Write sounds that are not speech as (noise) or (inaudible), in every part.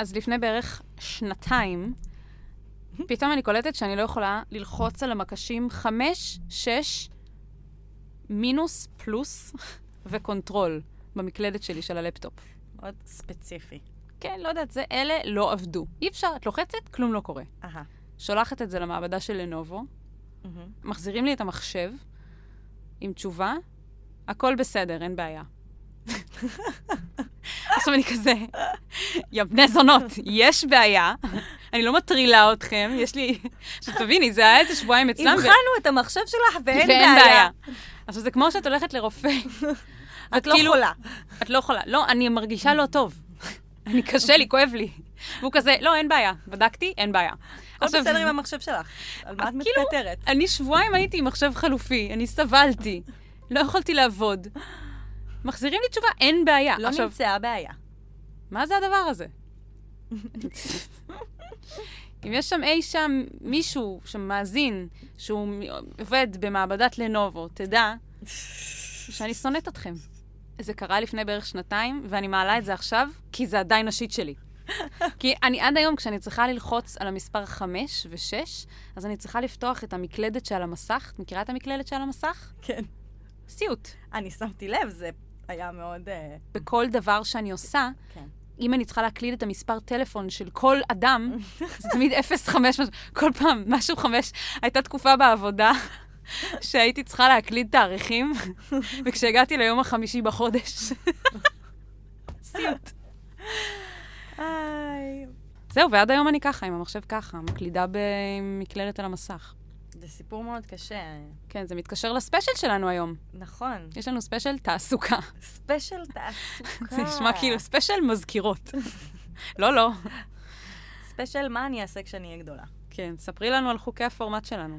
אז לפני בערך שנתיים, פתאום אני קולטת שאני לא יכולה ללחוץ על המקשים 5, 6, מינוס, פלוס ו control במקלדת שלי של הלפטופ. מאוד ספציפי. כן, לא יודעת, זה, אלה לא עבדו. אי אפשר, את לוחצת, כלום לא קורה. אהה. שולחת את זה למעבדה של לנובו. מחזירים לי את המחשב עם תשובה, הכל בסדר, אין בעיה. (laughs) עכשיו אני כזה, יא בני זונות, יש בעיה, אני לא מטרילה אתכם, יש לי... עכשיו תביני, זה היה איזה שבועיים אצלם, ו- הבחנו את המחשב שלך ואין ואין בעיה. עכשיו, זה כמו שאת הולכת לרופא. את לא כאילו- חולה. את לא יכולה. לא, אני מרגישה לא טוב. אני קשה לי, כואב לי. והוא כזה, לא, אין בעיה. בדקתי, אין בעיה. הכל בסדר עם המחשב שלך. על מה את כאילו, מתפטרת? אני שבועיים הייתי עם מחשב חלופי, אני סבלתי. לא יכולתי לעבוד. מחזירים לי תשובה, אין בעיה. לא עכשיו, נמצאה בעיה. מה זה הדבר הזה? אם יש שם אי שם מישהו שמאזין, שהוא עובד במעבדת לנובו, תדע שאני שונאת אתכם. זה קרה לפני בערך שנתיים, ואני מעלה את זה עכשיו, כי זה עדיין השיט שלי. כי אני עד היום, כשאני צריכה ללחוץ על המספר 5 ו-6, אז אני צריכה לפתוח את המקלדת שעל המסך. את מכירה את המקלדת שעל המסך? כן. סיוט. אני שמתי לב, זה היה מאוד... אה, בכל דבר שאני עושה, כן. אם אני צריכה להקליד את המספר טלפון של כל אדם, זה תמיד 05, כל פעם משהו 5. הייתה תקופה בעבודה שהייתי צריכה להקליד תאריכים, וכשהגעתי ליום החמישי בחודש, סיוט. זהו, ועד היום אני ככה, עם המחשב ככה, מקלידה במקלדת על המסך. זה סיפור מאוד קשה. כן, זה מתקשר לספיישל שלנו היום. נכון. יש לנו ספיישל תעסוקה. ספיישל (laughs) תעסוקה. זה נשמע כאילו ספיישל מזכירות. (laughs) לא, לא. ספיישל מה אני אעשה כשאני אהיה גדולה. כן, ספרי לנו על חוקי הפורמט שלנו.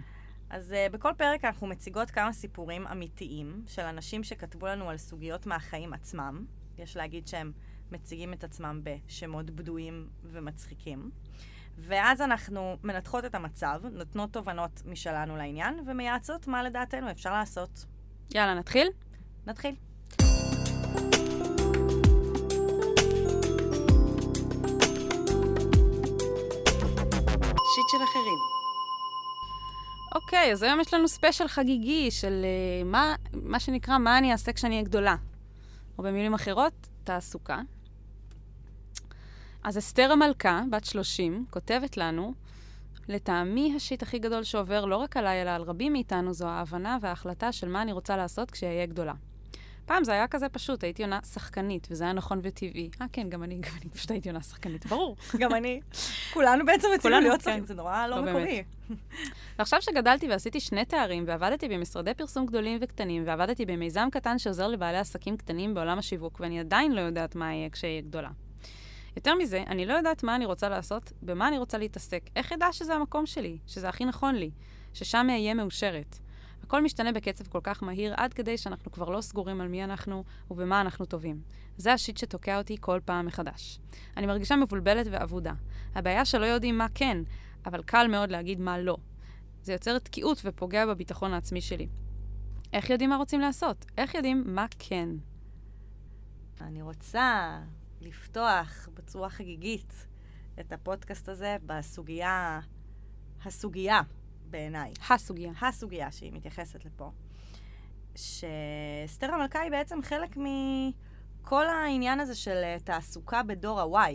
אז אה, בכל פרק אנחנו מציגות כמה סיפורים אמיתיים של אנשים שכתבו לנו על סוגיות מהחיים עצמם. יש להגיד שהם מציגים את עצמם בשמות בדויים ומצחיקים. ואז אנחנו מנתחות את המצב, נותנות תובנות משלנו לעניין, ומייעצות מה לדעתנו אפשר לעשות. יאללה, נתחיל? נתחיל. שיט של אחרים. אוקיי, אז היום יש לנו ספיישל חגיגי של uh, מה, מה שנקרא, מה אני אעשה כשאני אהיה גדולה. או במילים אחרות, תעסוקה. אז אסתר המלכה, בת 30, כותבת לנו, לטעמי השיט הכי גדול שעובר לא רק עליי, אלא על רבים מאיתנו, זו ההבנה וההחלטה של מה אני רוצה לעשות כשאהיה גדולה. פעם זה היה כזה פשוט, הייתי עונה שחקנית, וזה היה נכון וטבעי. אה, כן, גם אני, גם אני פשוט הייתי עונה שחקנית, ברור. (laughs) גם אני. כולנו בעצם רצינו להיות כן. שחקנים, זה נורא לא לא מקומי. (laughs) ועכשיו שגדלתי ועשיתי שני תארים, ועבדתי במשרדי פרסום גדולים וקטנים, ועבדתי במיזם קטן שעוזר לבעלי עסקים קטנים בעולם השיווק, ואני עדיין לא יודעת מה יהיה כשאהיה גדולה. יותר מזה, אני לא יודעת מה אני רוצה לעשות, במה אני רוצה להתעסק, איך אדע שזה המקום שלי, שזה הכי נכון לי, ששם אהיה מאושרת. הכל משתנה בקצב כל כך מהיר, עד כדי שאנחנו כבר לא סגורים על מי אנחנו ובמה אנחנו טובים. זה השיט שתוקע אותי כל פעם מחדש. אני מרגישה מבולבלת ואבודה. הבעיה שלא יודעים מה כן, אבל קל מאוד להגיד מה לא. זה יוצר תקיעות ופוגע בביטחון העצמי שלי. איך יודעים מה רוצים לעשות? איך יודעים מה כן? אני רוצה לפתוח בצורה חגיגית את הפודקאסט הזה בסוגיה, הסוגיה בעיניי, הסוגיה. הסוגיה שהיא מתייחסת לפה, שאסתר המלכה היא בעצם חלק מכל העניין הזה של אה, תעסוקה בדור ה-Y.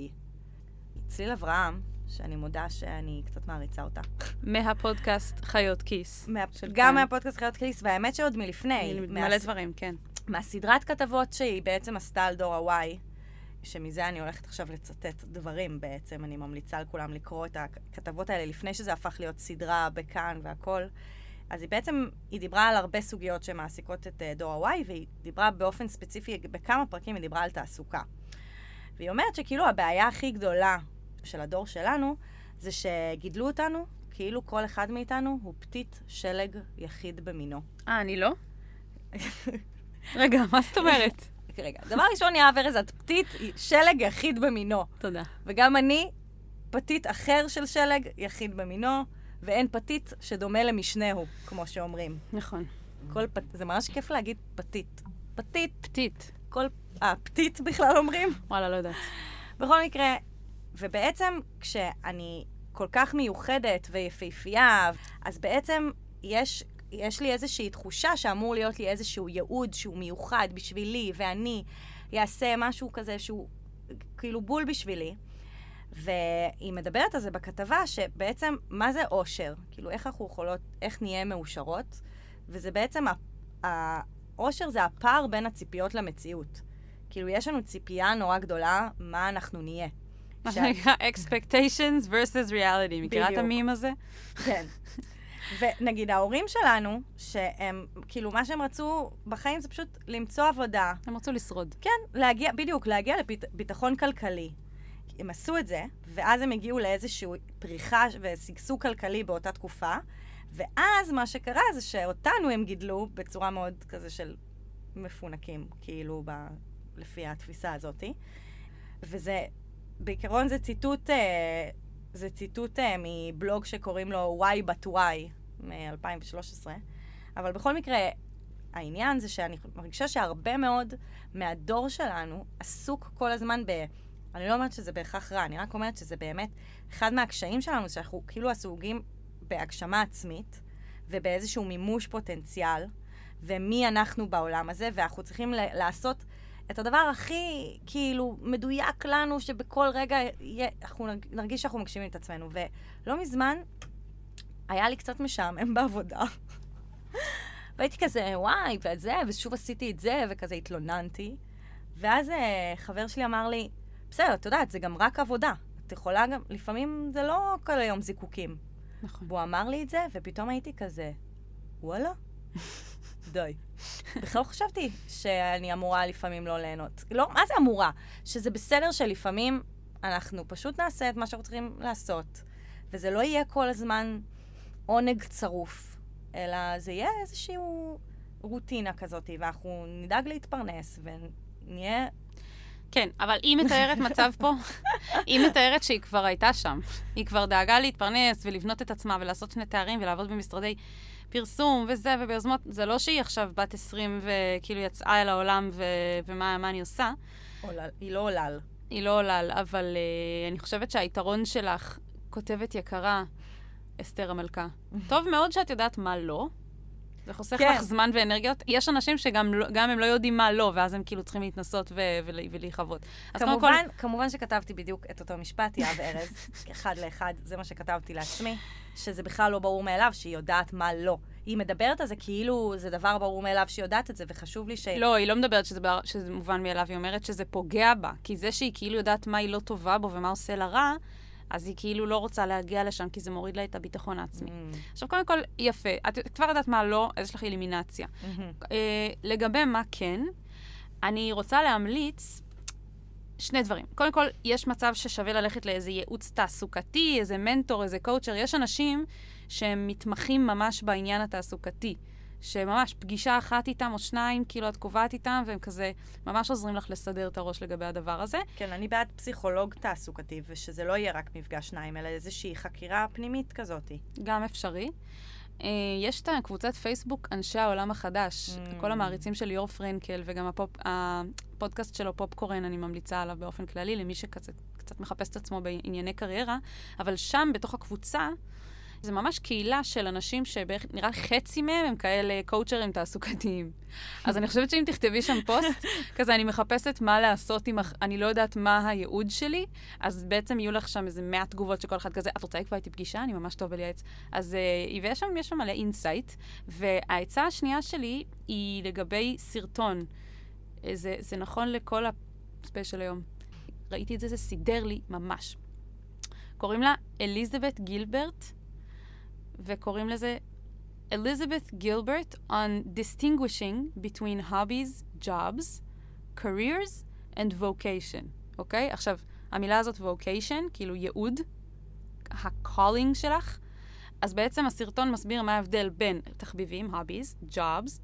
צליל אברהם, שאני מודה שאני קצת מעריצה אותה. מהפודקאסט חיות כיס. מה, גם כאן. מהפודקאסט חיות כיס, והאמת שעוד מלפני. מלא מהס- דברים, כן. מהסדרת כתבות שהיא בעצם עשתה על דור ה-Y, שמזה אני הולכת עכשיו לצטט דברים בעצם, אני ממליצה לכולם לקרוא את הכתבות האלה לפני שזה הפך להיות סדרה בכאן והכל. אז היא בעצם, היא דיברה על הרבה סוגיות שמעסיקות את אה, דור ה-Y, והיא דיברה באופן ספציפי, בכמה פרקים היא דיברה על תעסוקה. והיא אומרת שכאילו הבעיה הכי גדולה של הדור שלנו, זה שגידלו אותנו כאילו כל אחד מאיתנו הוא פתית שלג יחיד במינו. אה, אני לא? (laughs) רגע, מה זאת אומרת? רגע, דבר ראשון, יהב ארז, את פתית שלג יחיד במינו. תודה. וגם אני פתית אחר של שלג יחיד במינו, ואין פתית שדומה למשנהו, כמו שאומרים. נכון. כל פת... זה ממש כיף להגיד פתית. פתית, פתית. כל... אה, פתית בכלל אומרים? וואלה, לא יודעת. בכל מקרה, ובעצם כשאני כל כך מיוחדת ויפהפייה, אז בעצם יש, יש לי איזושהי תחושה שאמור להיות לי איזשהו ייעוד שהוא מיוחד בשבילי, ואני אעשה משהו כזה שהוא כאילו בול בשבילי. והיא מדברת על זה בכתבה, שבעצם, מה זה אושר? כאילו, איך אנחנו יכולות, איך נהיה מאושרות? וזה בעצם, האושר זה הפער בין הציפיות למציאות. כאילו, יש לנו ציפייה נורא גדולה מה אנחנו נהיה. מה שנקרא expectations versus reality. מכירה את המים הזה? כן. (laughs) ונגיד ההורים שלנו, שהם, כאילו, מה שהם רצו בחיים זה פשוט למצוא עבודה. הם רצו לשרוד. כן, להגיע, בדיוק, להגיע לביטחון כלכלי. הם עשו את זה, ואז הם הגיעו לאיזושהי פריחה ושגשוג כלכלי באותה תקופה, ואז מה שקרה זה שאותנו הם גידלו בצורה מאוד כזה של מפונקים, כאילו, ב, לפי התפיסה הזאתי. וזה, בעיקרון זה ציטוט, אה, זה ציטוט אה, מבלוג שקוראים לו Why But Why מ-2013, אבל בכל מקרה, העניין זה שאני מרגישה שהרבה מאוד מהדור שלנו עסוק כל הזמן ב... אני לא אומרת שזה בהכרח רע, אני רק אומרת שזה באמת אחד מהקשיים שלנו, שאנחנו כאילו עסוקים בהגשמה עצמית ובאיזשהו מימוש פוטנציאל, ומי אנחנו בעולם הזה, ואנחנו צריכים לעשות את הדבר הכי כאילו מדויק לנו, שבכל רגע יהיה, אנחנו נרגיש שאנחנו מגשימים את עצמנו. ולא מזמן היה לי קצת משעמם בעבודה. והייתי כזה, וואי, וזה, ושוב עשיתי את זה, וכזה התלוננתי. ואז uh, חבר שלי אמר לי, בסדר, את יודעת, זה גם רק עבודה. את יכולה גם, לפעמים זה לא כל היום זיקוקים. נכון. והוא אמר לי את זה, ופתאום הייתי כזה, וואלה, די. בכלל לא חשבתי שאני אמורה לפעמים לא ליהנות. לא, מה זה אמורה? שזה בסדר שלפעמים אנחנו פשוט נעשה את מה שאנחנו צריכים לעשות, וזה לא יהיה כל הזמן עונג צרוף, אלא זה יהיה איזושהי רוטינה כזאת, ואנחנו נדאג להתפרנס ונהיה כן, אבל היא מתארת מצב פה, (laughs) היא מתארת שהיא כבר הייתה שם. היא כבר דאגה להתפרנס ולבנות את עצמה ולעשות שני תארים ולעבוד במשרדי פרסום וזה וביוזמות. זה לא שהיא עכשיו בת 20 וכאילו יצאה אל העולם ו... ומה אני עושה. עולל, היא לא עולל. היא לא עולל, אבל uh, אני חושבת שהיתרון שלך, כותבת יקרה, אסתר המלכה. טוב מאוד שאת יודעת מה לא, זה חוסך כן. לך זמן ואנרגיות. יש אנשים שגם לא, גם הם לא יודעים מה לא, ואז הם כאילו צריכים להתנסות ו- ו- ולהיכבות. כמובן, כל... כמובן שכתבתי בדיוק את אותו משפט, יהב ארז, אחד לאחד, זה מה שכתבתי לעצמי, שזה בכלל לא ברור מאליו שהיא יודעת מה לא. היא מדברת על זה כאילו זה דבר ברור מאליו שהיא יודעת את זה, וחשוב לי ש... לא, היא לא מדברת שזה, בר... שזה מובן מאליו, היא אומרת שזה פוגע בה. כי זה שהיא כאילו יודעת מה היא לא טובה בו ומה עושה לה רע, אז היא כאילו לא רוצה להגיע לשם, כי זה מוריד לה את הביטחון העצמי. Mm. עכשיו, קודם כל, יפה. את כבר יודעת מה לא, אז יש לך אלימינציה. Mm-hmm. Uh, לגבי מה כן, אני רוצה להמליץ שני דברים. קודם כל, יש מצב ששווה ללכת לאיזה ייעוץ תעסוקתי, איזה מנטור, איזה קואוצ'ר. יש אנשים שהם מתמחים ממש בעניין התעסוקתי. שממש פגישה אחת איתם או שניים, כאילו את קובעת איתם, והם כזה ממש עוזרים לך לסדר את הראש לגבי הדבר הזה. כן, אני בעד פסיכולוג תעסוקתי, ושזה לא יהיה רק מפגש שניים, אלא איזושהי חקירה פנימית כזאת. גם אפשרי. אה, יש את הקבוצת פייסבוק אנשי העולם החדש, אממ. כל המעריצים של ליאור פרנקל, וגם הפופ, הפודקאסט שלו, פופקורן, אני ממליצה עליו באופן כללי, למי שקצת מחפש את עצמו בענייני קריירה, אבל שם, בתוך הקבוצה, זה ממש קהילה של אנשים שבערך, נראה חצי מהם הם כאלה קואוצ'רים תעסוקתיים. אז אני חושבת שאם תכתבי שם פוסט, (laughs) כזה אני מחפשת מה לעשות אם אני לא יודעת מה הייעוד שלי, אז בעצם יהיו לך שם איזה 100 תגובות שכל אחד כזה, את רוצה לקבוע איתי פגישה? אני ממש טוב בלייעץ. אז אה, ויש שם, יש שם מלא insight, והעצה השנייה שלי היא לגבי סרטון. אה, זה, זה נכון לכל הספיישל היום. ראיתי את זה, זה סידר לי ממש. קוראים לה אליזבת גילברט, וקוראים לזה Elizabeth Gilbert on distinguishing between hobbies, jobs, careers and vocation, אוקיי? Okay? עכשיו, המילה הזאת vocation, כאילו ייעוד, ה-calling שלך, אז בעצם הסרטון מסביר מה ההבדל בין תחביבים, hobbies, jobs,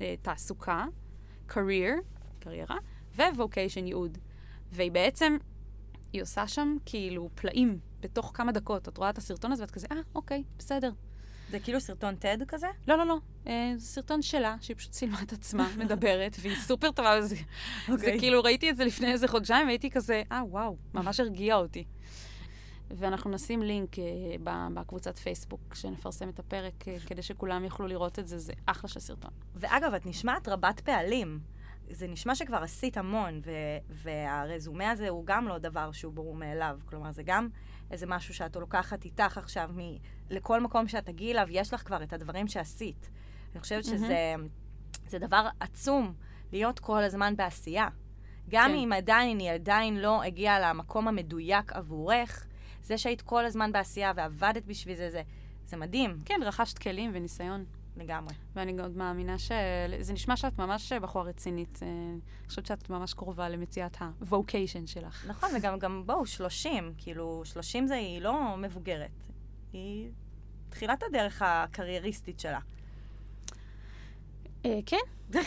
אה, תעסוקה, career, קריירה, ו-vocation, ייעוד. והיא בעצם, היא עושה שם כאילו פלאים בתוך כמה דקות. את רואה את הסרטון הזה ואת כזה, אה, אוקיי, בסדר. זה כאילו סרטון TED כזה? לא, לא, לא. אה, זה סרטון שלה, שהיא פשוט צילמה את עצמה, (laughs) מדברת, והיא סופר טובה בזה. זה אוקיי. כאילו, ראיתי את זה לפני איזה חודשיים, והייתי כזה, אה, וואו, ממש הרגיע אותי. ואנחנו נשים לינק אה, בקבוצת פייסבוק, שנפרסם את הפרק, אה, כדי שכולם יוכלו לראות את זה, זה אחלה של סרטון. ואגב, את נשמעת רבת פעלים. זה נשמע שכבר עשית המון, והרזומה הזה הוא גם לא דבר שהוא ברור מאליו. כלומר, זה גם איזה משהו שאת לוקחת איתך עכשיו מ- לכל מקום שאת תגיעי אליו, יש לך כבר את הדברים שעשית. אני חושבת שזה זה דבר עצום להיות כל הזמן בעשייה. גם כן. אם עדיין היא עדיין לא הגיעה למקום המדויק עבורך, זה שהיית כל הזמן בעשייה ועבדת בשביל זה, זה, זה מדהים כן, רכשת כלים וניסיון. לגמרי. ואני עוד מאמינה ש... זה נשמע שאת ממש בחורה רצינית. אה, אני חושבת שאת ממש קרובה למציאת ה-vocation שלך. נכון, וגם, גם, בואו, 30, כאילו, 30 זה, היא לא מבוגרת. היא תחילת הדרך הקרייריסטית שלה. אה, כן. (laughs)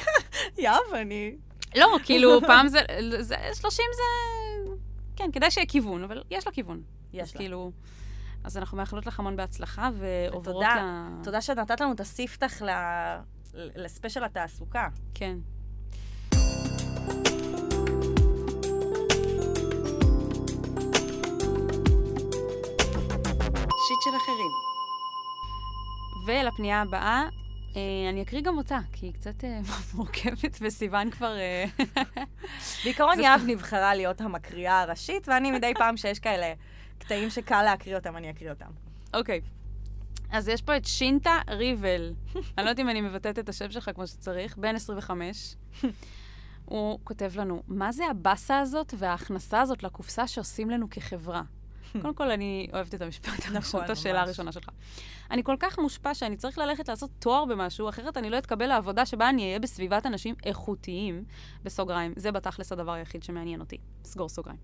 יאב, אני... לא, כאילו, (laughs) פעם זה... זה 30 זה... כן, כדאי שיהיה כיוון, אבל יש לה כיוון. יש לה. כאילו... אז אנחנו מאחלות לך המון בהצלחה, ועוברות ותודה, ל... תודה שנתת לנו את הספתח ל... לספיישל התעסוקה. כן. שיט של אחרים. ולפנייה הבאה, אה, אני אקריא גם אותה, כי היא קצת אה, (laughs) מורכבת, וסיוון כבר... אה, (laughs) בעיקרון יהב נבחרה להיות המקריאה הראשית, ואני מדי פעם שיש כאלה קטעים שקל להקריא אותם, אני אקריא אותם. אוקיי. אז יש פה את שינטה ריבל. (laughs) אני לא יודעת אם אני מבטאת את השם שלך כמו שצריך, בן 25. הוא כותב לנו, מה זה הבאסה הזאת וההכנסה הזאת לקופסה שעושים לנו כחברה? (laughs) קודם כל, אני אוהבת את המשפט הראשון, נכון, את השאלה. הראשונה שלך. אני כל כך מושפע שאני צריך ללכת לעשות תואר במשהו, אחרת אני לא אתקבל לעבודה שבה אני אהיה בסביבת אנשים איכותיים, בסוגריים. זה בתכלס הדבר היחיד שמעניין אותי. סגור סוגריים.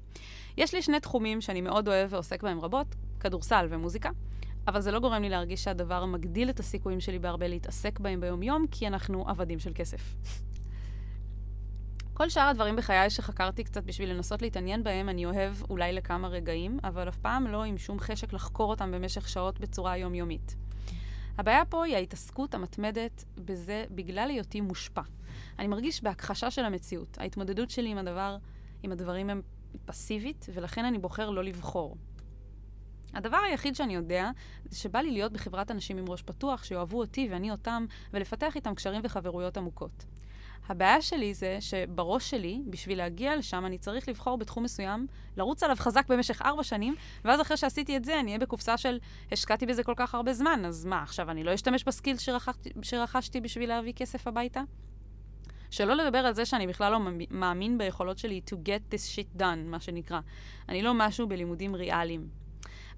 יש לי שני תחומים שאני מאוד אוהב ועוסק בהם רבות, כדורסל ומוזיקה, אבל זה לא גורם לי להרגיש שהדבר מגדיל את הסיכויים שלי בהרבה להתעסק בהם ביום-יום, כי אנחנו עבדים של כסף. כל שאר הדברים בחיי שחקרתי קצת בשביל לנסות להתעניין בהם, אני אוהב אולי לכמה רגעים, אבל אף פעם לא עם שום חשק לחקור אותם במשך שעות בצורה יומיומית. הבעיה פה היא ההתעסקות המתמדת בזה בגלל היותי מושפע. אני מרגיש בהכחשה של המציאות. ההתמודדות שלי עם הדבר, עם הדברים הם פסיבית, ולכן אני בוחר לא לבחור. הדבר היחיד שאני יודע, זה שבא לי להיות בחברת אנשים עם ראש פתוח, שיאהבו אותי ואני אותם, ולפתח איתם קשרים וחברויות עמוקות. הבעיה שלי זה שבראש שלי, בשביל להגיע לשם, אני צריך לבחור בתחום מסוים, לרוץ עליו חזק במשך ארבע שנים, ואז אחרי שעשיתי את זה, אני אהיה בקופסה של השקעתי בזה כל כך הרבה זמן, אז מה, עכשיו אני לא אשתמש בסקיל שרכשתי, שרכשתי בשביל להביא כסף הביתה? שלא לדבר על זה שאני בכלל לא מאמ- מאמין ביכולות שלי to get this shit done, מה שנקרא. אני לא משהו בלימודים ריאליים.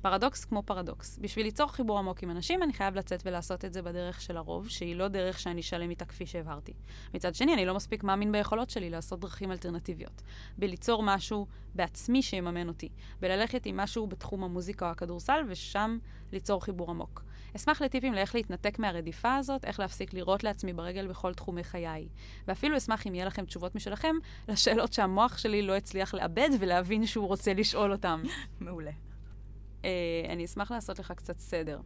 פרדוקס כמו פרדוקס. בשביל ליצור חיבור עמוק עם אנשים, אני חייב לצאת ולעשות את זה בדרך של הרוב, שהיא לא דרך שאני שלם איתה כפי שהבהרתי. מצד שני, אני לא מספיק מאמין ביכולות שלי לעשות דרכים אלטרנטיביות. בליצור משהו בעצמי שיממן אותי. בללכת עם משהו בתחום המוזיקה או הכדורסל, ושם ליצור חיבור עמוק. אשמח לטיפים לאיך להתנתק מהרדיפה הזאת, איך להפסיק לירות לעצמי ברגל בכל תחומי חיי. ואפילו אשמח אם יהיה לכם תשובות משלכם לשאלות שהמוח שלי לא הצליח לאבד ולהבין שהוא רוצה לשאול אותם. (laughs) מעולה. אה, אני אשמח לעשות לך קצת סדר.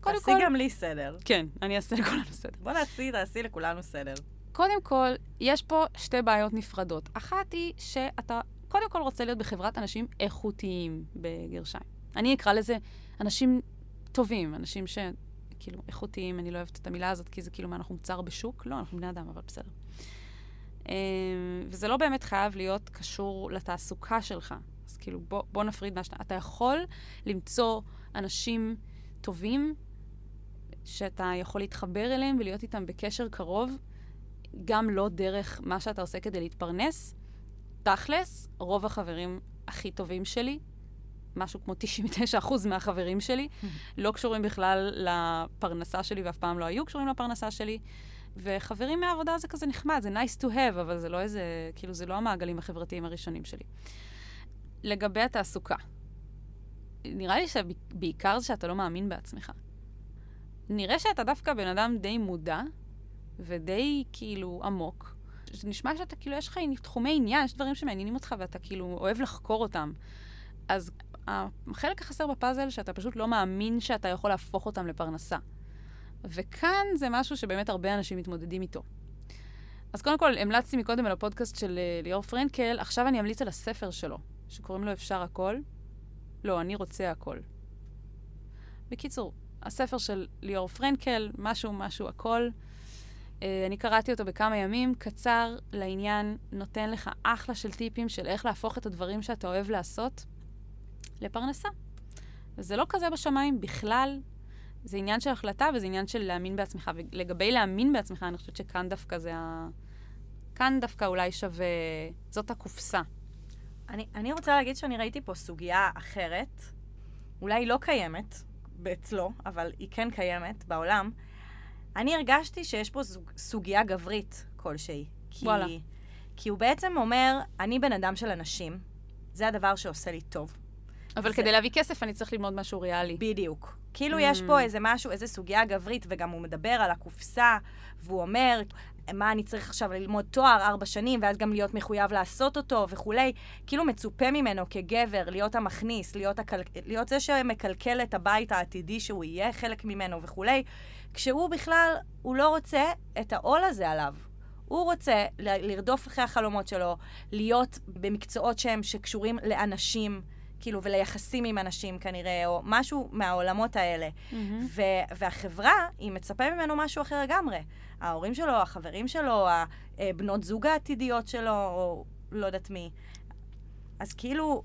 קודם תעשי כל... גם לי סדר. כן, אני אעשה לכולנו סדר. בוא נעשי, תעשי לכולנו סדר. קודם כל, יש פה שתי בעיות נפרדות. אחת היא שאתה קודם כל רוצה להיות בחברת אנשים איכותיים, בגרשיים. אני אקרא לזה אנשים טובים, אנשים ש... כאילו, איכותיים, אני לא אוהבת את המילה הזאת, כי זה כאילו מה, אנחנו מוצר בשוק? לא, אנחנו בני אדם, אבל בסדר. אה, וזה לא באמת חייב להיות קשור לתעסוקה שלך. אז כאילו, בוא, בוא נפריד מהשנה. אתה יכול למצוא אנשים טובים, שאתה יכול להתחבר אליהם ולהיות איתם בקשר קרוב, גם לא דרך מה שאתה עושה כדי להתפרנס. תכלס, רוב החברים הכי טובים שלי, משהו כמו 99% מהחברים שלי, (laughs) לא קשורים בכלל לפרנסה שלי ואף פעם לא היו קשורים לפרנסה שלי. וחברים מהעבודה זה כזה נחמד, זה nice to have, אבל זה לא איזה, כאילו, זה לא המעגלים החברתיים הראשונים שלי. לגבי התעסוקה, נראה לי שבעיקר זה שאתה לא מאמין בעצמך. נראה שאתה דווקא בן אדם די מודע ודי כאילו עמוק. נשמע שאתה כאילו, יש לך תחומי עניין, יש דברים שמעניינים אותך ואתה כאילו אוהב לחקור אותם. אז החלק החסר בפאזל, שאתה פשוט לא מאמין שאתה יכול להפוך אותם לפרנסה. וכאן זה משהו שבאמת הרבה אנשים מתמודדים איתו. אז קודם כל, המלצתי מקודם על הפודקאסט של אה, ליאור פרנקל, עכשיו אני אמליץ על הספר שלו, שקוראים לו אפשר הכל. לא, אני רוצה הכל. בקיצור, הספר של ליאור פרנקל, משהו, משהו, הכל. Uh, אני קראתי אותו בכמה ימים, קצר, לעניין, נותן לך אחלה של טיפים של איך להפוך את הדברים שאתה אוהב לעשות לפרנסה. וזה לא כזה בשמיים בכלל, זה עניין של החלטה וזה עניין של להאמין בעצמך. ולגבי להאמין בעצמך, אני חושבת שכאן דווקא זה ה... כאן דווקא אולי שווה... זאת הקופסה. אני, אני רוצה להגיד שאני ראיתי פה סוגיה אחרת, אולי היא לא קיימת אצלו, אבל היא כן קיימת בעולם. אני הרגשתי שיש פה סוג, סוגיה גברית כלשהי. כי, וואלה. כי הוא בעצם אומר, אני בן אדם של אנשים, זה הדבר שעושה לי טוב. אבל זה- כדי להביא כסף אני צריך ללמוד משהו ריאלי. בדיוק. כאילו Mm. יש פה איזה משהו, איזה סוגיה גברית, וגם הוא מדבר על הקופסה, והוא אומר, מה אני צריך עכשיו ללמוד תואר ארבע שנים, ואז גם להיות מחויב לעשות אותו וכולי. כאילו מצופה ממנו כגבר להיות המכניס, להיות, הכל... להיות זה שמקלקל את הבית העתידי שהוא יהיה חלק ממנו וכולי, כשהוא בכלל, הוא לא רוצה את העול הזה עליו. הוא רוצה ל- לרדוף אחרי החלומות שלו, להיות במקצועות שהם שקשורים לאנשים, כאילו, וליחסים עם אנשים כנראה, או משהו מהעולמות האלה. מהמם. ו- והחברה, היא מצפה ממנו משהו אחר לגמרי. ההורים שלו, החברים שלו, הבנות זוג העתידיות שלו, או לא יודעת מי. אז כאילו,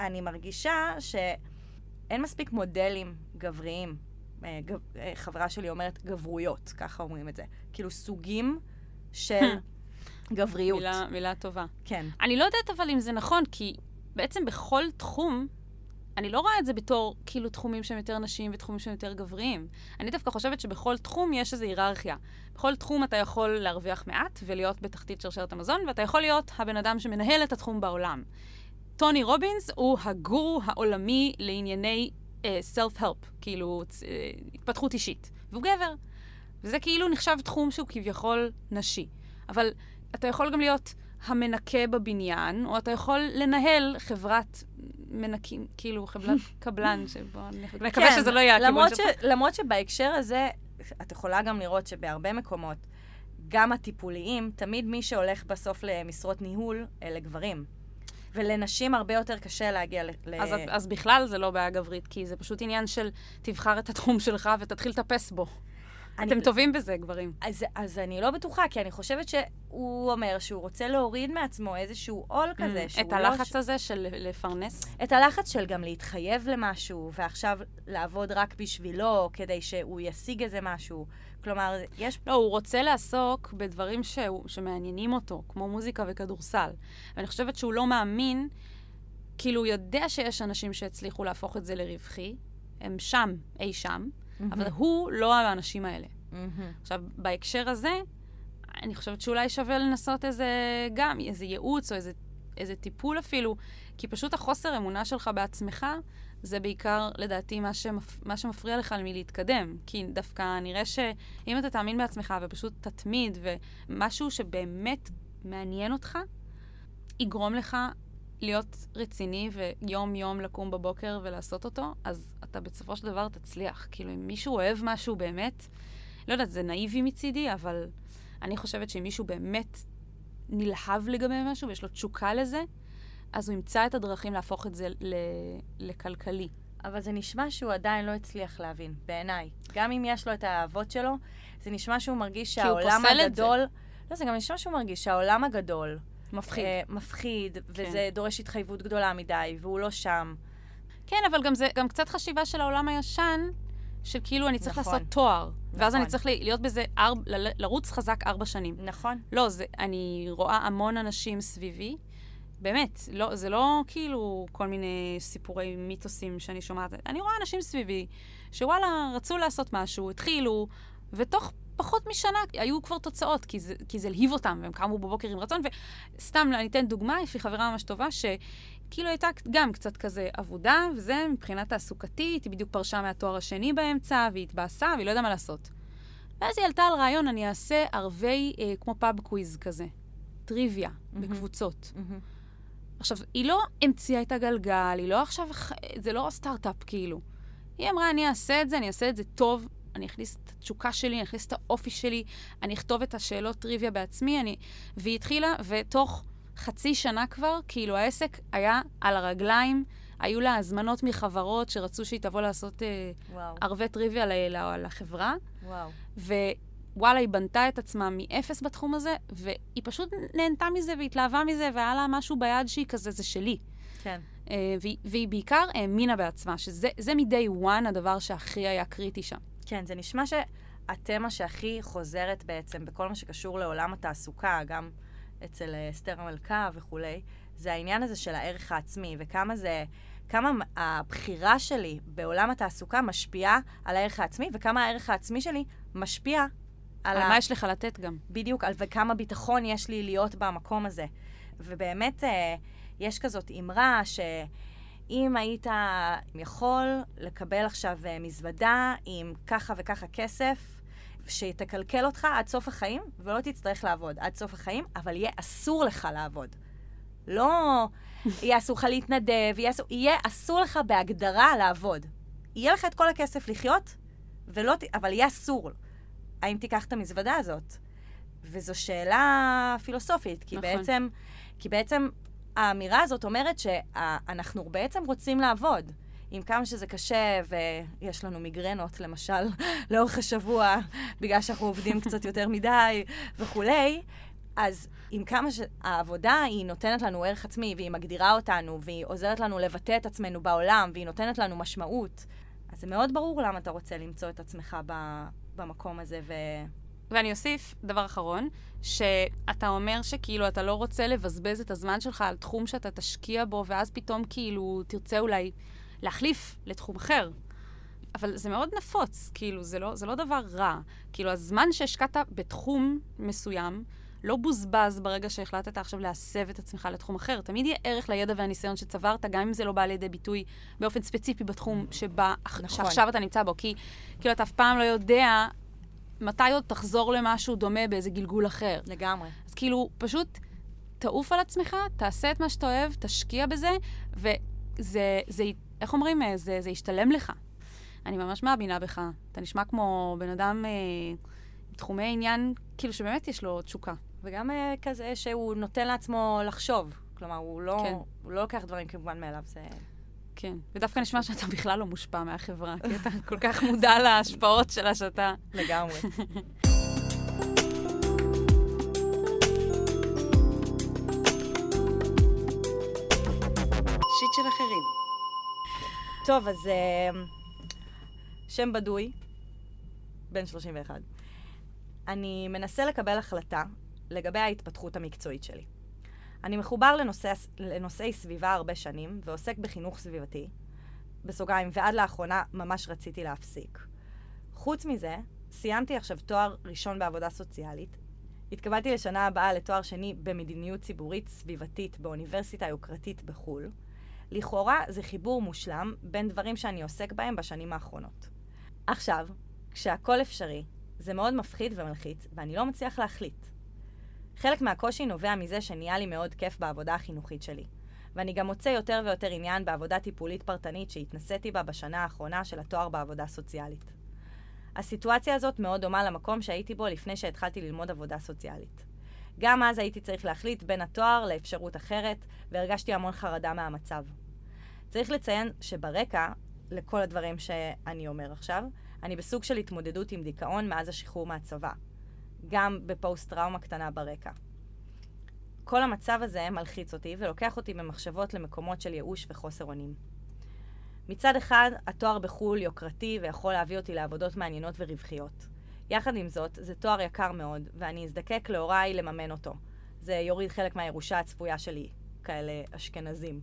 אני מרגישה שאין מספיק מודלים גבריים. אה, גב- אה, חברה שלי אומרת גבריות, ככה אומרים את זה. כאילו, סוגים של גבריות. מילה, מילה טובה. כן. אני לא יודעת אבל אם זה נכון, כי בעצם בכל תחום, אני לא רואה את זה בתור כאילו תחומים שהם יותר נשיים ותחומים שהם יותר גבריים. אני דווקא חושבת שבכל תחום יש איזו היררכיה. בכל תחום אתה יכול להרוויח מעט ולהיות בתחתית שרשרת המזון, ואתה יכול להיות הבן אדם שמנהל את התחום בעולם. טוני רובינס הוא הגורו העולמי לענייני uh, self-help, כאילו uh, התפתחות אישית, והוא גבר. וזה כאילו נחשב תחום שהוא כביכול נשי. אבל אתה יכול גם להיות המנקה בבניין, או אתה יכול לנהל חברת מנקים, כאילו חברת (laughs) קבלן, שבו אני מקווה כן, שזה לא יהיה הכיוון שלך. למרות שבהקשר הזה, את יכולה גם לראות שבהרבה מקומות, גם הטיפוליים, תמיד מי שהולך בסוף למשרות ניהול, אלה גברים. ולנשים הרבה יותר קשה להגיע. ל- אז, אז בכלל זה לא בעיה גברית, כי זה פשוט עניין של תבחר את התחום שלך ותתחיל לטפס בו. אני- אתם טובים בזה, גברים. אז, אז אני לא בטוחה, כי אני חושבת שהוא אומר שהוא רוצה להוריד מעצמו איזשהו עול כזה, שהוא Mm, את לא... הלחץ הזה של לפרנס. את הלחץ של גם להתחייב למשהו, ועכשיו לעבוד רק בשבילו, כדי שהוא ישיג איזה משהו. כלומר, יש... לא, הוא רוצה לעסוק בדברים שהוא, שמעניינים אותו, כמו מוזיקה וכדורסל. ואני חושבת שהוא לא מאמין, כאילו הוא יודע שיש אנשים שהצליחו להפוך את זה לרווחי, הם שם, אי שם, אבל הוא לא האנשים האלה. מהמם. עכשיו, בהקשר הזה, אני חושבת שאולי שווה לנסות איזה, גם איזה ייעוץ או איזה, איזה טיפול אפילו, כי פשוט החוסר אמונה שלך בעצמך, זה בעיקר, לדעתי, מה, שמפ... מה שמפריע לך מלהתקדם. כי דווקא נראה שאם אתה תאמין בעצמך ופשוט תתמיד, ומשהו שבאמת מעניין אותך, יגרום לך להיות רציני ויום-יום לקום בבוקר ולעשות אותו, אז אתה בסופו של דבר תצליח. כאילו, אם מישהו אוהב משהו באמת, לא יודעת, זה נאיבי מצידי, אבל אני חושבת שאם מישהו באמת נלהב לגבי משהו ויש לו תשוקה לזה, אז הוא ימצא את הדרכים להפוך את זה ל- לכלכלי. אבל זה נשמע שהוא עדיין לא הצליח להבין, בעיניי. גם אם יש לו את האהבות שלו, זה נשמע שהוא מרגיש כי הוא שהעולם פוסל את זה. הגדול... לא, זה גם נשמע שהוא מרגיש שהעולם הגדול... מפחיד. אה, מפחיד, כן. וזה דורש התחייבות גדולה מדי, והוא לא שם. כן, אבל גם זה גם קצת חשיבה של העולם הישן, של כאילו אני צריך נכון. לעשות תואר, ואז אני נכון. צריך להיות בזה, ארבע, ל- לרוץ חזק ארבע שנים. נכון? לא, זה, אני רואה המון אנשים סביבי, באמת, לא, זה לא כאילו כל מיני סיפורי מיתוסים שאני שומעת, אני רואה אנשים סביבי שוואלה, רצו לעשות משהו, התחילו, ותוך פחות משנה היו כבר תוצאות, כי זה, כי זה הלהיב אותם, והם קמו בבוקר עם רצון, וסתם, אני אתן דוגמה, יש לי חברה ממש טובה, שכאילו הייתה גם קצת כזה עבודה, וזה מבחינה תעסוקתית, היא בדיוק פרשה מהתואר השני באמצע, והיא התבאסה, והיא לא יודעת מה לעשות. ואז היא עלתה על רעיון, אני אעשה ערבי, אה, כמו pub quiz כזה, טריוויה, מהמם. בקבוצות. מהמם. עכשיו, היא לא המציאה את הגלגל, היא לא עכשיו, זה לא סטארט-אפ כאילו. היא אמרה, אני אעשה את זה, אני אעשה את זה טוב, אני אכניס את התשוקה שלי, אני אכניס את האופי שלי, אני אכתוב את השאלות טריוויה בעצמי, אני... והיא התחילה, ותוך חצי שנה כבר, כאילו העסק היה על הרגליים, היו לה הזמנות מחברות שרצו שהיא תבוא לעשות אה, ערבי טריוויה לחברה. וואו. ווואלה, היא בנתה את עצמה מאפס בתחום הזה, והיא פשוט נהנתה מזה והתלהבה מזה, והיה לה משהו ביד שהיא כזה, זה שלי. כן. Uh, והיא, והיא בעיקר האמינה בעצמה, שזה מ-day one הדבר שהכי היה קריטי שם. כן, זה נשמע שהתמה שהכי חוזרת בעצם בכל מה שקשור לעולם התעסוקה, גם אצל אה, אסתר המלכה וכולי, זה העניין הזה של הערך העצמי, וכמה זה, כמה הבחירה שלי בעולם התעסוקה משפיעה על הערך העצמי, וכמה הערך העצמי שלי משפיע על, על ה... מה יש לך לתת גם. בדיוק, על וכמה ביטחון יש לי להיות במקום הזה. ובאמת, אה, יש כזאת אמרה שאם היית יכול לקבל עכשיו אה, מזוודה עם ככה וככה כסף, שתקלקל אותך עד סוף החיים, ולא תצטרך לעבוד עד סוף החיים, אבל יהיה אסור לך לעבוד. לא יהיה אסור לך להתנדב, יהיה אסור, יהיה אסור לך בהגדרה לעבוד. יהיה לך את כל הכסף לחיות, ולא, אבל יהיה אסור. האם תיקח את המזוודה הזאת? וזו שאלה פילוסופית, כי נכון. בעצם, כי בעצם האמירה הזאת אומרת שאנחנו בעצם רוצים לעבוד. עם כמה שזה קשה, ויש לנו מיגרנות, למשל, (laughs) לאורך השבוע, בגלל שאנחנו עובדים קצת יותר מדי וכולי, אז עם כמה שהעבודה היא נותנת לנו ערך עצמי, והיא מגדירה אותנו, והיא עוזרת לנו לבטא את עצמנו בעולם, והיא נותנת לנו משמעות, אז זה מאוד ברור למה אתה רוצה למצוא את עצמך במקום הזה, ו... ואני אוסיף דבר אחרון, שאתה אומר שכאילו אתה לא רוצה לבזבז את הזמן שלך על תחום שאתה תשקיע בו, ואז פתאום כאילו תרצה אולי להחליף לתחום אחר. אבל זה מאוד נפוץ, כאילו, זה לא, זה לא דבר רע. כאילו, הזמן שהשקעת בתחום מסוים, לא בוזבז ברגע שהחלטת עכשיו להסב את עצמך לתחום אחר. תמיד יהיה ערך לידע והניסיון שצברת, גם אם זה לא בא לידי ביטוי באופן ספציפי בתחום שבה, נכון. שעכשיו אתה נמצא בו. כי כאילו, אתה אף פעם לא יודע מתי עוד תחזור למשהו דומה באיזה גלגול אחר. לגמרי. אז כאילו, פשוט תעוף על עצמך, תעשה את מה שאתה אוהב, תשקיע בזה, וזה, זה, איך אומרים, זה, זה ישתלם לך. אני ממש מאמינה בך. אתה נשמע כמו בן אדם אה, עם תחומי עניין, כאילו שבאמת יש לו תשוקה. וגם אה, כזה שהוא נותן לעצמו לחשוב. כלומר, הוא לא, כן. הוא לא לוקח דברים כמובן מאליו, זה... כן, ודווקא נשמע שאתה בכלל לא מושפע מהחברה, כי אתה כל כך מודע להשפעות שלה שאתה... לגמרי. שיט של אחרים. טוב, אז uh, שם בדוי, בן 31. אני מנסה לקבל החלטה לגבי ההתפתחות המקצועית שלי. אני מחובר לנושא, לנושאי סביבה הרבה שנים, ועוסק בחינוך סביבתי. בסוגריים, ועד לאחרונה ממש רציתי להפסיק. חוץ מזה, סיימתי עכשיו תואר ראשון בעבודה סוציאלית. התקבלתי לשנה הבאה לתואר שני במדיניות ציבורית סביבתית באוניברסיטה היוקרתית בחו"ל. לכאורה זה חיבור מושלם בין דברים שאני עוסק בהם בשנים האחרונות. עכשיו, כשהכול אפשרי, זה מאוד מפחיד ומלחיץ, ואני לא מצליח להחליט. חלק מהקושי נובע מזה שנהיה לי מאוד כיף בעבודה החינוכית שלי. ואני גם מוצא יותר ויותר עניין בעבודה טיפולית פרטנית שהתנסיתי בה בשנה האחרונה של התואר בעבודה סוציאלית. הסיטואציה הזאת מאוד דומה למקום שהייתי בו לפני שהתחלתי ללמוד עבודה סוציאלית. גם אז הייתי צריך להחליט בין התואר לאפשרות אחרת, והרגשתי המון חרדה מהמצב. צריך לציין שברקע, לכל הדברים שאני אומר עכשיו, אני בסוג של התמודדות עם דיכאון מאז השחרור מהצבא. גם בפוסט-טראומה קטנה ברקע. כל המצב הזה מלחיץ אותי ולוקח אותי במחשבות למקומות של ייאוש וחוסר אונים. מצד אחד, התואר בחו"ל יוקרתי ויכול להביא אותי לעבודות מעניינות ורווחיות. יחד עם זאת, זה תואר יקר מאוד, ואני אזדקק להוריי לממן אותו. זה יוריד חלק מהירושה הצפויה שלי, כאלה אשכנזים.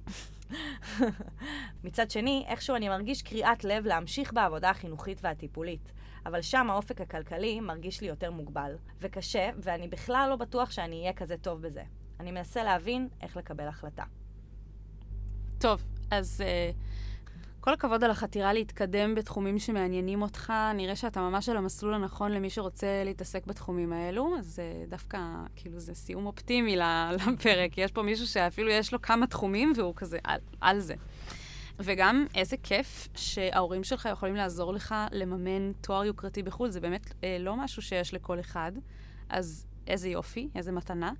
(laughs) מצד שני, איכשהו אני מרגיש קריאת לב להמשיך בעבודה החינוכית והטיפולית, אבל שם האופק הכלכלי מרגיש לי יותר מוגבל וקשה, ואני בכלל לא בטוח שאני אהיה כזה טוב בזה. אני מנסה להבין איך לקבל החלטה. טוב, אז uh, כל הכבוד על החתירה להתקדם בתחומים שמעניינים אותך. נראה שאתה ממש על המסלול הנכון למי שרוצה להתעסק בתחומים האלו. אז זה דווקא, כאילו, זה סיום אופטימי (laughs) לפרק. יש פה מישהו שאפילו יש לו כמה תחומים והוא כזה על, על זה. וגם איזה כיף שההורים שלך יכולים לעזור לך לממן תואר יוקרתי בחו"ל. זה באמת אה, לא משהו שיש לכל אחד. אז איזה יופי, איזה מתנה.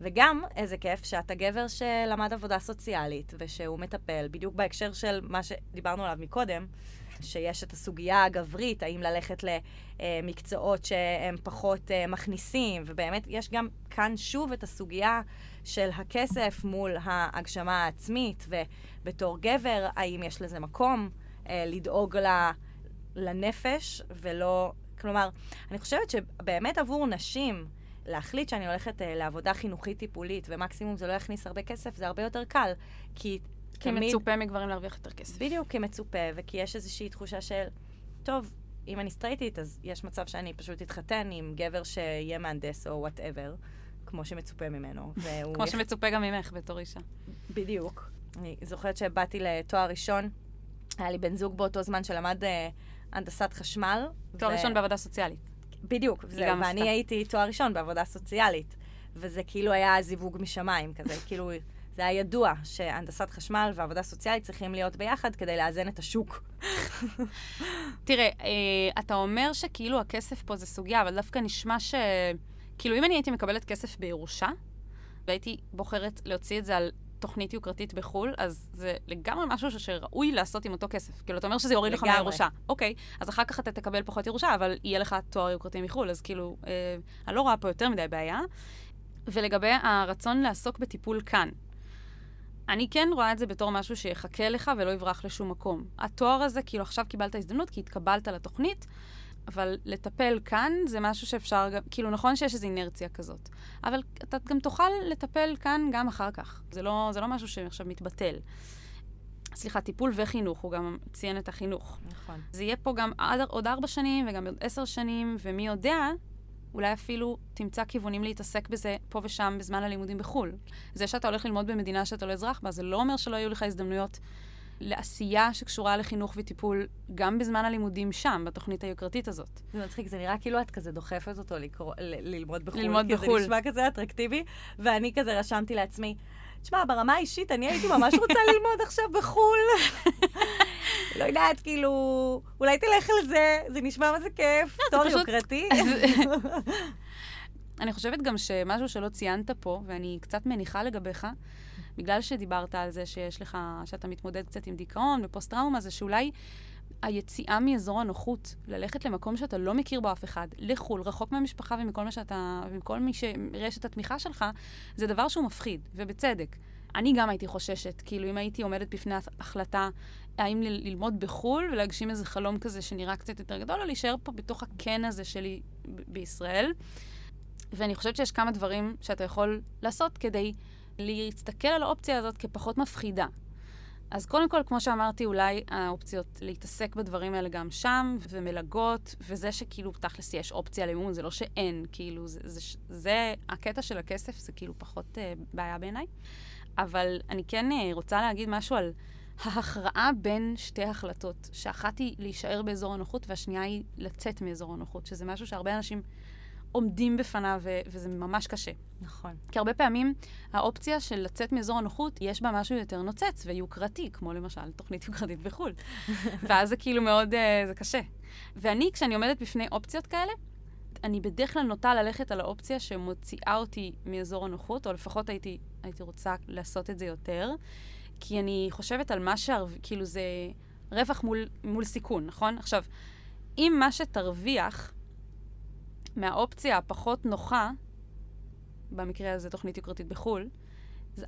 וגם, איזה כיף שאתה גבר שלמד עבודה סוציאלית, ושהוא מטפל, בדיוק בהקשר של מה שדיברנו עליו מקודם, שיש את הסוגיה הגברית, האם ללכת למקצועות שהם פחות אה, מכניסים, ובאמת יש גם כאן שוב את הסוגיה של הכסף מול ההגשמה העצמית, ובתור גבר, האם יש לזה מקום אה, לדאוג לנפש ולא... כלומר, אני חושבת שבאמת עבור נשים, להחליט שאני הולכת uh, לעבודה חינוכית טיפולית, ומקסימום זה לא יכניס הרבה כסף, זה הרבה יותר קל. כי כי תמיד... מצופה מגברים להרוויח יותר כסף. בדיוק, כי מצופה, וכי יש איזושהי תחושה של, טוב, אם אני סטרייטית, אז יש מצב שאני פשוט אתחתן עם גבר שיהיה מהנדס או whatever, כמו שמצופה ממנו. (laughs) כמו יח... שמצופה גם ממך בתור אישה. בדיוק. אני זוכרת שבאתי לתואר ראשון, היה לי בן זוג באותו זמן שלמד אה, הנדסת חשמל. תואר ו... ראשון בעבודה סוציאלית. בדיוק, זהו, ואני. הייתי תואר ראשון בעבודה סוציאלית, וזה כאילו היה זיווג משמיים כזה, כאילו, זה היה ידוע שהנדסת חשמל ועבודה סוציאלית צריכים להיות ביחד כדי לאזן את השוק. תראה, אה, אתה אומר שכאילו הכסף פה זה סוגיה, אבל דווקא נשמע ש... כאילו, אם אני הייתי מקבלת כסף בירושה, והייתי בוחרת להוציא את זה על תוכנית יוקרתית בחו"ל, אז זה לגמרי משהו שראוי לעשות עם אותו כסף. כאילו, אתה אומר שזה יוריד לך מהירושה. אוקיי, אז אחר כך אתה תקבל פחות ירושה, אבל יהיה לך תואר יוקרתי מחו"ל, אז כאילו, אה, אני לא רואה פה יותר מדי בעיה. ולגבי הרצון לעסוק בטיפול כאן, אני כן רואה את זה בתור משהו שיחכה לך ולא יברח לשום מקום. התואר הזה, כאילו עכשיו קיבלת הזדמנות כי התקבלת לתוכנית, אבל לטפל כאן זה משהו שאפשר, כאילו נכון שיש איזו אינרציה כזאת, אבל אתה גם תוכל לטפל כאן גם אחר כך. זה לא, זה לא משהו שעכשיו מתבטל. סליחה, טיפול וחינוך, הוא גם ציין את החינוך. נכון. זה יהיה פה גם עד, עוד ארבע שנים וגם עוד עשר שנים, ומי יודע, אולי אפילו תמצא כיוונים להתעסק בזה פה ושם בזמן הלימודים בחו"ל. זה שאתה הולך ללמוד במדינה שאתה לא אזרח בה, זה לא אומר שלא יהיו לך הזדמנויות לעשייה שקשורה לחינוך וטיפול גם בזמן הלימודים שם, בתוכנית היוקרתית הזאת. זה מצחיק, זה נראה כאילו את כזה דוחפת אותו לקרוא, ל- ללמוד בחו"ל. ללמוד בחו"ל. כי זה נשמע כזה אטרקטיבי, ואני כזה רשמתי לעצמי, תשמע, ברמה האישית, אני הייתי ממש רוצה ללמוד עכשיו בחו"ל. לא יודעת, כאילו, אולי תלך על זה, זה נשמע מה זה כיף, תואר יוקרתי. אני חושבת גם שמשהו שלא ציינת פה, ואני קצת מניחה לגביך, בגלל שדיברת על זה שיש לך, שאתה מתמודד קצת עם דיכאון ופוסט-טראומה, זה שאולי היציאה מאזור הנוחות, ללכת למקום שאתה לא מכיר בו אף אחד, לחו"ל, רחוק מהמשפחה ומכל מה שאתה, ומכל מי שרשת התמיכה שלך, זה דבר שהוא מפחיד, ובצדק. אני גם הייתי חוששת, כאילו אם הייתי עומדת בפני החלטה האם ל- ללמוד בחו"ל ולהגשים איזה חלום כזה שנראה קצת יותר גדול, או להישאר פה בתוך הקן הזה שלי ב- בישראל. ואני חושבת שיש כמה דברים שאתה יכול לעשות כדי להסתכל על האופציה הזאת כפחות מפחידה. אז קודם כל, כמו שאמרתי, אולי האופציות להתעסק בדברים האלה גם שם, ומלגות, וזה שכאילו תכלס יש אופציה למימון, זה לא שאין, כאילו, זה, זה, זה, הקטע של הכסף זה כאילו פחות uh, בעיה בעיניי. אבל אני כן uh, רוצה להגיד משהו על ההכרעה בין שתי החלטות, שאחת היא להישאר באזור הנוחות והשנייה היא לצאת מאזור הנוחות, שזה משהו שהרבה אנשים עומדים בפניו, ו- וזה ממש קשה. נכון. כי הרבה פעמים האופציה של לצאת מאזור הנוחות, יש בה משהו יותר נוצץ ויוקרתי, כמו למשל תוכנית יוקרתית בחו"ל. (laughs) ואז זה כאילו מאוד, uh, זה קשה. ואני, כשאני עומדת בפני אופציות כאלה, אני בדרך כלל נוטה ללכת על האופציה שמוציאה אותי מאזור הנוחות, או לפחות הייתי, הייתי רוצה לעשות את זה יותר, כי אני חושבת על מה שהרוויח, כאילו זה רווח מול, מול סיכון, נכון? עכשיו, אם מה שתרוויח מהאופציה הפחות נוחה, במקרה הזה תוכנית יוקרתית בחו"ל,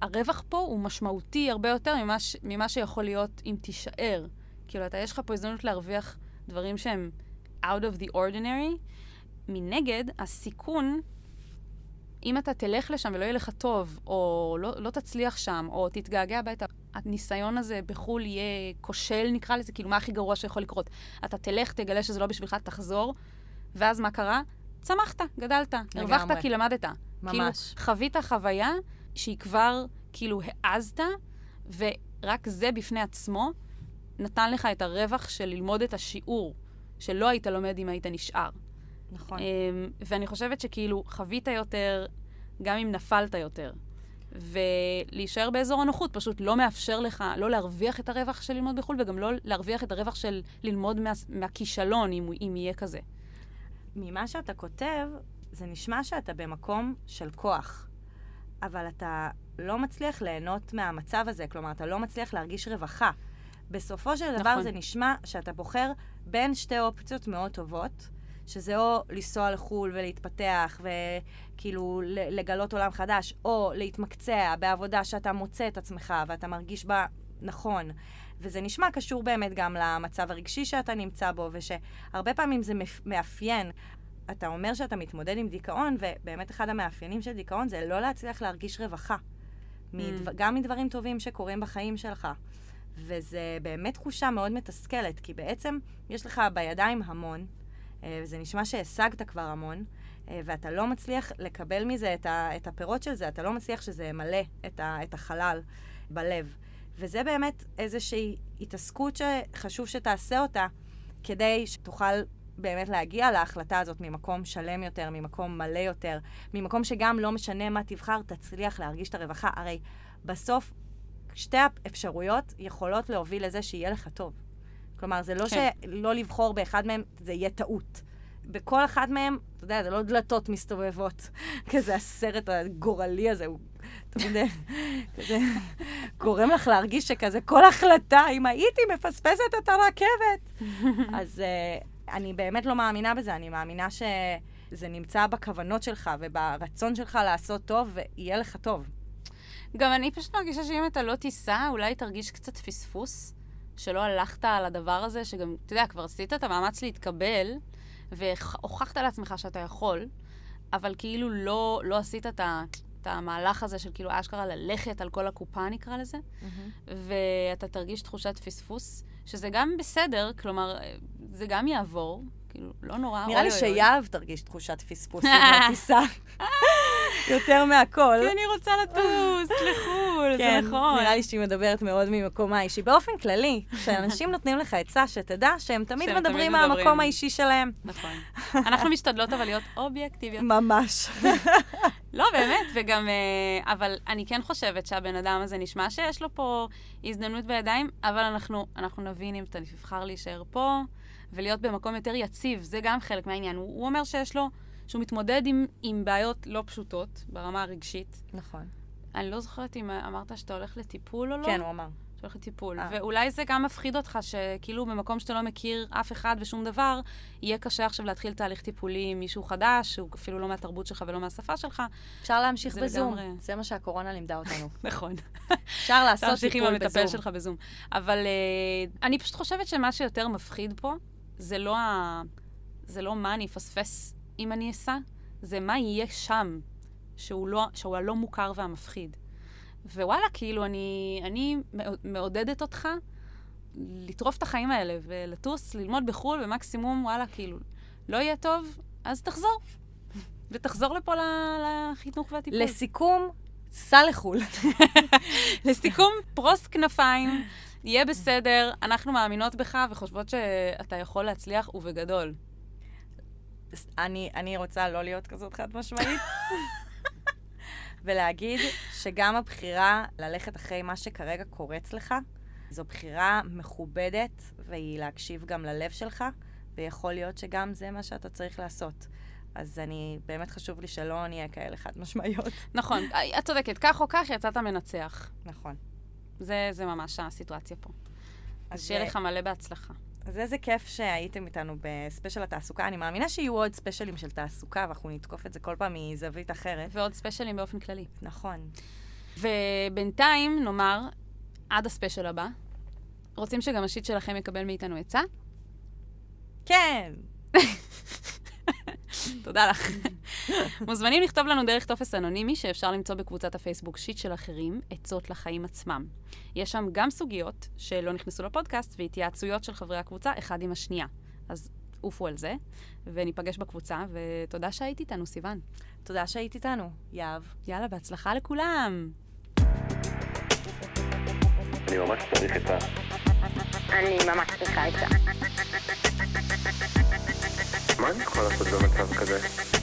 הרווח פה הוא משמעותי הרבה יותר ממה, ש, ממה שיכול להיות אם תישאר. כאילו, אתה, יש לך פה הזדמנות להרוויח דברים שהם out of the ordinary. מנגד, הסיכון, אם אתה תלך לשם ולא יהיה לך טוב, או לא, לא תצליח שם, או תתגעגע הביתה, הניסיון הזה בחו"ל יהיה כושל, נקרא לזה, כאילו, מה הכי גרוע שיכול לקרות? אתה תלך, תגלה שזה לא בשבילך, תחזור, ואז מה קרה? צמחת, גדלת, לגמרי. הרווחת כי למדת. ממש. כאילו, חווית חוויה שהיא כבר, כאילו, העזת, ורק זה בפני עצמו נתן לך את הרווח של ללמוד את השיעור, שלא היית לומד אם היית נשאר. נכון. אמ, ואני חושבת שכאילו חווית יותר, גם אם נפלת יותר. ולהישאר באזור הנוחות פשוט לא מאפשר לך לא להרוויח את הרווח של ללמוד בחו"ל, וגם לא להרוויח את הרווח של ללמוד מה, מהכישלון, אם, אם יהיה כזה. ממה שאתה כותב, זה נשמע שאתה במקום של כוח, אבל אתה לא מצליח ליהנות מהמצב הזה, כלומר, אתה לא מצליח להרגיש רווחה. בסופו של דבר נכון. זה נשמע שאתה בוחר בין שתי אופציות מאוד טובות, שזה או לנסוע לחו"ל ולהתפתח וכאילו לגלות עולם חדש, או להתמקצע בעבודה שאתה מוצא את עצמך ואתה מרגיש בה נכון. וזה נשמע קשור באמת גם למצב הרגשי שאתה נמצא בו, ושהרבה פעמים זה מאפיין. אתה אומר שאתה מתמודד עם דיכאון, ובאמת אחד המאפיינים של דיכאון זה לא להצליח להרגיש רווחה. מדו, גם מדברים טובים שקורים בחיים שלך. וזה באמת תחושה מאוד מתסכלת, כי בעצם יש לך בידיים המון, אה, וזה נשמע שהשגת כבר המון, אה, ואתה לא מצליח לקבל מזה את, ה, את הפירות של זה, אתה לא מצליח שזה ימלא את, ה, את החלל בלב. וזה באמת איזושהי התעסקות שחשוב שתעשה אותה, כדי שתוכל באמת להגיע להחלטה הזאת ממקום שלם יותר, ממקום מלא יותר, ממקום שגם לא משנה מה תבחר, תצליח להרגיש את הרווחה. הרי בסוף שתי האפשרויות יכולות להוביל לזה שיהיה לך טוב. כלומר, זה לא כן. שלא לבחור באחד מהם, זה יהיה טעות. בכל אחד מהם, אתה יודע, זה לא דלתות מסתובבות, (laughs) כזה הסרט הגורלי הזה, הוא תמיד כזה גורם לך להרגיש שכזה כל החלטה, אם הייתי מפספסת את הרכבת. אז uh, אני באמת לא מאמינה בזה, אני מאמינה שזה נמצא בכוונות שלך וברצון שלך לעשות טוב, ויהיה לך טוב. גם אני פשוט מרגישה שאם אתה לא תיסע, אולי תרגיש קצת פספוס, שלא הלכת על הדבר הזה, שגם, אתה יודע, כבר עשית את המאמץ להתקבל, והוכחת לעצמך שאתה יכול, אבל כאילו לא, לא עשית את, ה, את המהלך הזה של כאילו אשכרה ללכת על כל הקופה, נקרא לזה, ואתה תרגיש תחושת פספוס, שזה גם בסדר, כלומר, זה גם יעבור, כאילו, לא נורא. נראה לי. שיהב תרגיש תחושת פספוס אם לא. (laughs) יותר מהכל. כי אני רוצה לטוס לחו"ל, כן, זה נכון. נראה לי שהיא מדברת מאוד ממקומה האישי. באופן כללי, כשאנשים (laughs) נותנים לך עצה, שתדע שהם תמיד מדברים. מהמקום האישי שלהם. נכון. אנחנו משתדלות אבל להיות אובייקטיביות. ממש. (laughs) לא, באמת, וגם... אה, אבל אני כן חושבת שהבן אדם הזה נשמע שיש לו פה הזדמנות בידיים, אבל אנחנו, אנחנו נבין אם אתה תבחר להישאר פה ולהיות במקום יותר יציב, זה גם חלק מהעניין. הוא, הוא אומר שיש לו, שהוא מתמודד עם, עם בעיות לא פשוטות ברמה הרגשית. נכון. אני לא זוכרת אם אמרת שאתה הולך לטיפול או לא. כן, הוא אמר. שאתה הולך לטיפול. אה. ואולי זה גם מפחיד אותך, שכאילו במקום שאתה לא מכיר אף אחד ושום דבר, יהיה קשה עכשיו להתחיל תהליך טיפולי עם מישהו חדש, שהוא אפילו לא מהתרבות שלך ולא מהשפה שלך. אפשר להמשיך זה בזום. לגמרי. זה מה שהקורונה לימדה אותנו. (laughs) נכון. אפשר לעשות טיפול המטפל בזום. שלך בזום. אבל uh, אני פשוט חושבת שמה שיותר מפחיד פה, זה לא, ה... זה לא מה אני אפספס אם אני אסע, זה מה יהיה שם, שהוא, לא, שהוא הלא מוכר והמפחיד. ווואלה, כאילו, אני, אני מעוד- מעודדת אותך לטרוף את החיים האלה ולטוס, ללמוד בחו"ל, ומקסימום, וואלה, כאילו, לא יהיה טוב, אז תחזור. (laughs) ותחזור לפה לחינוך והטיפול. לסיכום, סע לחו"ל. (laughs) לסיכום, פרוס כנפיים, יהיה בסדר, אנחנו מאמינות בך וחושבות שאתה יכול להצליח ובגדול. אני, אני רוצה לא להיות כזאת חד משמעית. (laughs) ולהגיד שגם הבחירה ללכת אחרי מה שכרגע קורץ לך, זו בחירה מכובדת, והיא להקשיב גם ללב שלך, ויכול להיות שגם זה מה שאתה צריך לעשות. אז אני, באמת חשוב לי שלא נהיה כאלה חד משמעיות. (laughs) נכון, את צודקת, כך או כך יצאת מנצח. נכון. זה, זה ממש הסיטואציה פה. אז שיהיה זה- לך מלא בהצלחה. אז איזה כיף שהייתם איתנו בספיישל התעסוקה. אני מאמינה שיהיו עוד ספיישלים של תעסוקה, ואנחנו נתקוף את זה כל פעם מזווית אחרת. ועוד ספיישלים באופן כללי. נכון. ובינתיים, נאמר, עד הספיישל הבא, רוצים שגם השיט שלכם יקבל מאיתנו עצה? כן! (laughs) תודה לך. מוזמנים לכתוב לנו דרך טופס אנונימי שאפשר למצוא בקבוצת הפייסבוק שיט של אחרים, עצות לחיים עצמם. יש שם גם סוגיות שלא נכנסו לפודקאסט והתייעצויות של חברי הקבוצה אחד עם השנייה. אז עופו על זה, וניפגש בקבוצה, ותודה שהיית איתנו, סיוון. תודה שהיית איתנו, יהב. יאללה, בהצלחה לכולם. אני ממש צריך את ה... אני ממש צריכה עצה. מה אני יכול לעשות במצב כזה?